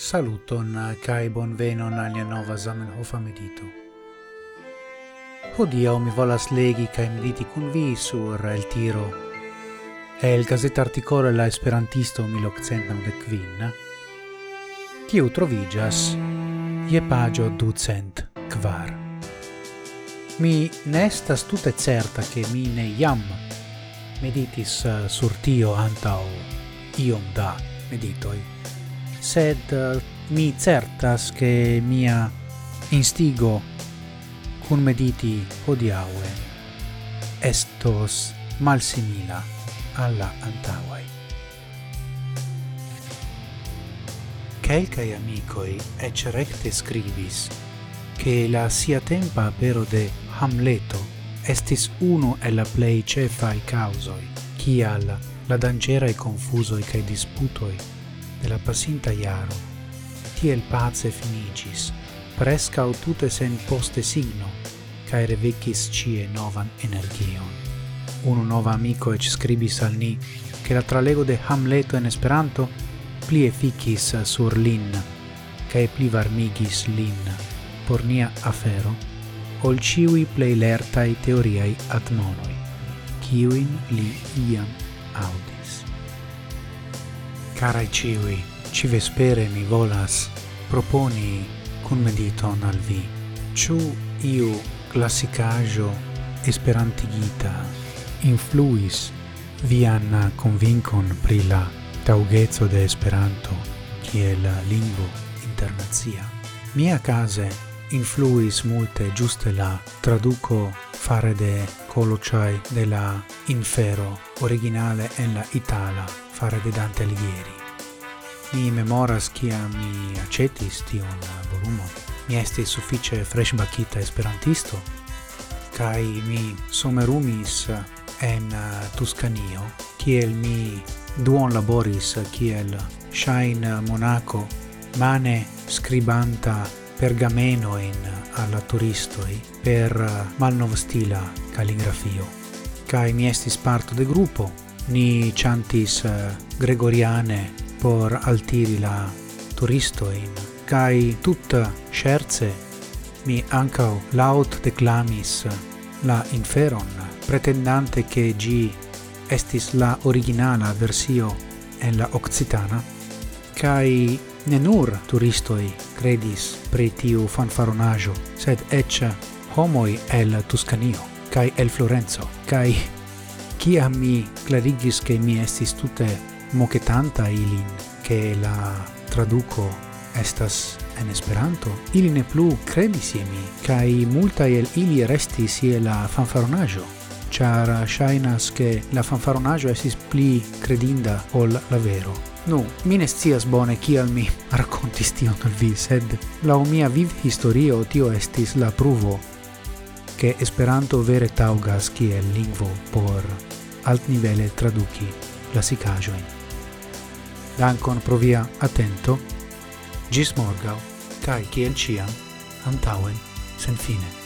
Saluton kai bonvenon alia nova Zamenhof medito. Hodiaŭ mi volas legi kai mediti kun vi sur El Tiro. El gazeta articolo la Esperantisto 1995, kiu trovigas je pagio ducent kvar. Mi nestas tute certa ke mi ne iam meditis sur tio antau iom da meditoi sed uh, mi certas che mia instigo cum mediti hodiaue estos mal simila alla antauai. Quelcae amicoi ec recte scribis che la sia tempa pero de Hamleto estis uno e la plei cefai causoi, cial la dangera e confusoi cae disputoi de la pasinta iaro, tiel pace finigis, prescau tute sen poste signo, cae revecis cie novan energion. Uno nova amico ec scribis al ni che la tralego de Hamleto en Esperanto pli efficis sur lin, cae pli varmigis lin, por nia afero, ol ciui plei lertai teoriai admonoi, ciuin li iam audis. Carai ciui, ci vespere mi volas proponi cun mediton al vi. Ciu iu classicajo esperantigita influis vian convincon pri la taugezzo de Esperanto kiel lingvo internazia. Mia case influis multe giuste la traduco fare de colociai de la infero originale en la itala fare de Dante Alighieri. Mi memoras kiam mi acetis tion volumo. Mi estis fresh freŝbakita esperantisto Kai mi somerumis en Tuscanio, kiel mi duon laboris kiel shine monaco mane scribanta pergameno in alla turistoi per malnovstila calligrafio. Kai mi estis parto de gruppo ni chantis eh, gregoriane por altiri la turisto in kai tut scherze mi ancau laut declamis la inferon, pretendante che gi estis la originala versio en la occitana, kai nenur turistoi credis pri tiu fanfaronajo sed ec homoi el Tuscanio, kai el Florenzo, kai kia mi clarigis che mi estis tutte moquetanta ilin, che la traduco estas en Esperanto, ili ne plu credis je mi, kai multaj el ili restis je la fanfaronaĵo, ĉar ŝajnas ke la fanfaronaĵo estis pli credinda ol la vero. Nu, mi ne scias bone kial mi rakontis tion al vi, sed laŭ mia viv historio tio estis la pruvo ke Esperanto vere taŭgas kiel lingvo por alt nivele traduki lasikaĵojn. Dankon pro via atento, ĝis morgaŭ kaj kiel ĉiam antaŭen senfine.